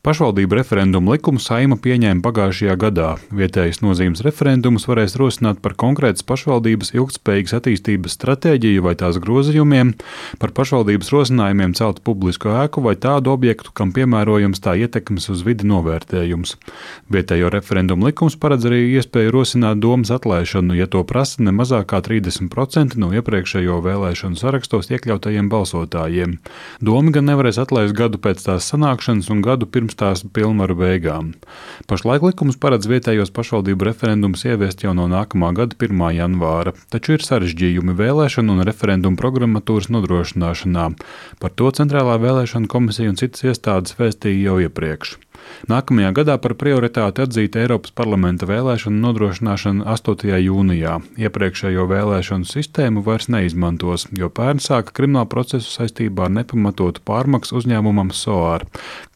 Pašvaldību referendumu likumu saima pieņēma pagājušajā gadā. Vietējas nozīmes referendumus varēs rosināt par konkrētas pašvaldības ilgspējīgas attīstības stratēģiju vai tās grozījumiem, par pašvaldības rosinājumiem celt publisku ēku vai tādu objektu, kam piemērojams tā ietekmes uz vidi novērtējums. Vietējo referendumu likums paredz arī iespēju rosināt domas atlaišanu, ja to prasa ne mazāk kā 30% no iepriekšējo vēlēšanu sarakstos iekļautajiem balsotājiem. Doma gan nevarēs atlaist gadu pēc tās sanākšanas un gadu pirms pirms tās pilnvaru beigām. Pašlaik likums paredz vietējos pašvaldību referendumus ieviest jau no nākamā gada 1. janvāra, taču ir sarežģījumi vēlēšanu un referendumu programmatūras nodrošināšanā. Par to Centrālā vēlēšana komisija un citas iestādes vēstīja jau iepriekš. Nākamajā gadā par prioritāti atzīta Eiropas parlamenta vēlēšanu nodrošināšana 8. jūnijā. Iepriekšējo vēlēšanu sistēmu vairs neizmantos, jo pērn sāka kriminālu procesu saistībā ar nepamatotu pārmaksu uzņēmumam SOAR,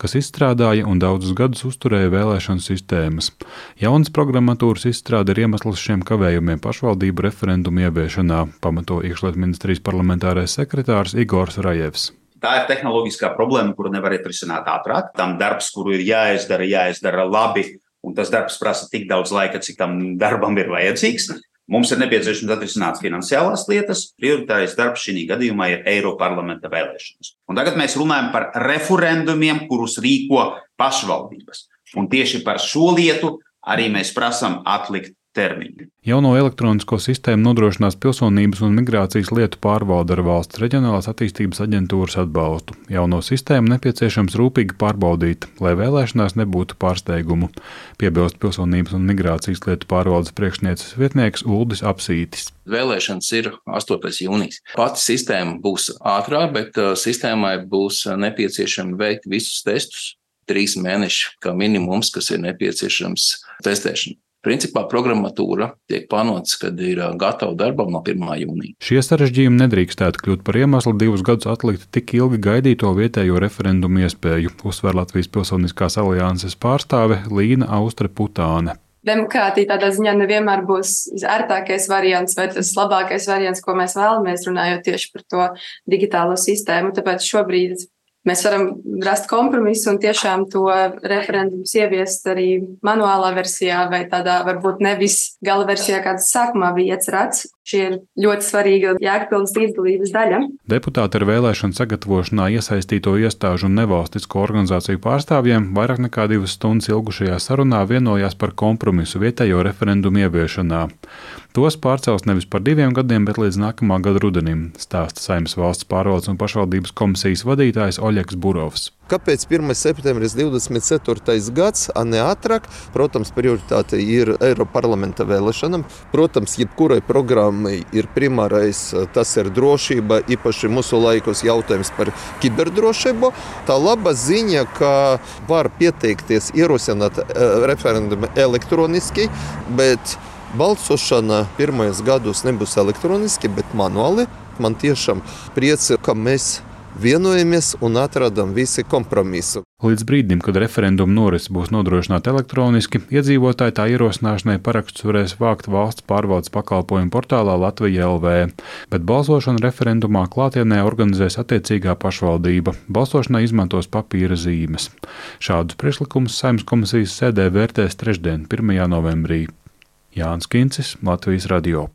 kas izstrādāja un daudzus gadus uzturēja vēlēšanu sistēmas. Jaunas programmatūras izstrāde ir iemesls šiem kavējumiem pašvaldību referendumu ieviešanā, pamato iekšlietu ministrijas parlamentārais sekretārs Igors Rajevs. Tā ir tehnoloģiskā problēma, kuru nevar atrisināt ātrāk. Tam darbs, kuru ir jāizdara, jāizdara labi, un tas darbs prasa tik daudz laika, cik tam darbam ir vajadzīgs. Mums ir nepieciešams atrisināt finansiālās lietas. Prioritārais darbs šī gadījumā ir Eiroparlamenta vēlēšanas. Un tagad mēs runājam par referendumiem, kurus rīko pašvaldības. Un tieši par šo lietu arī mēs prasām atlikt termiņu. Jauno elektronisko sistēmu nodrošinās pilsonības un migrācijas lietu pārvalde ar valsts reģionālās attīstības aģentūras atbalstu. Jauno sistēmu nepieciešams rūpīgi pārbaudīt, lai vēlēšanās nebūtu pārsteigumu, piebilst pilsonības un migrācijas lietu pārvaldes priekšnieces vietnieks Uldis Apsītis. Vēlēšanas ir 8. jūnijas. Pati sistēma būs ātrā, bet uh, sistēmai būs nepieciešami veikt visus testus, trīs mēneši kā minimums, kas ir nepieciešams testēšanai. Principā programmatūra tiek plānotas, kad ir gatava darbam no 1. jūnija. Šie sarežģījumi nedrīkstētu kļūt par iemeslu divus gadus atlikt tik ilgi gaidīto vietējo referendumu iespēju, uzsver Latvijas Pilsoniskās alianses pārstāve Līna Austre Putāne. Demokrātija tādā ziņā nevienmēr būs ērtākais variants vai tas labākais variants, ko mēs vēlamies, runājot tieši par to digitālo sistēmu. Tāpēc šobrīd mēs varam rast kompromisu un tiešām to referendumu ieviest arī manuālā versijā vai tādā varbūt nevis gala versijā, kāds sākumā bija iecerēts. Šī ir ļoti svarīga jēgpilnas līdzdalības daļa. Deputāti ar vēlēšanu sagatavošanā iesaistīto iestāžu un nevalstisko organizāciju pārstāvjiem vairāk nekā divas stundas ilgušajā sarunā vienojās par kompromisu vietējo referendumu ieviešanā. Tos pārcels nevis par diviem gadiem, bet līdz nākamā gada rudenim, stāsta Saimnes valsts pārvaldes un pašvaldības komisijas vadītājs Oļegs Burovs. Kāpēc 1. septembris 24. gads, a ne ātrāk? Protams, prioritāte ir Eiropas parlamenta vēlēšanām. Protams, jebkurai programmai ir primārais tas ir drošība, īpaši mūsu laikos jautājums par kiberdrošību. Tā laba ziņa, ka var pieteikties, ierosināt referendumu elektroniski, bet balsošana pirmajos gados nebūs elektroniski, bet manuāli. Man tiešām priecē, ka mēs vienojamies un atradam visi kompromisu. Līdz brīdim, kad referenduma norise būs nodrošināta elektroniski, iedzīvotāji tā ierosināšanai parakstus varēs vākt valsts pārvaldes pakalpojumu portālā Latvija LV, bet balsošanu referendumā klātienē organizēs attiecīgā pašvaldība. Balsošanai izmantos papīra zīmes. Šādus priekšlikumus saimnes komisijas sēdē vērtēs trešdien, 1. novembrī. Jānis Kincis, Latvijas radio.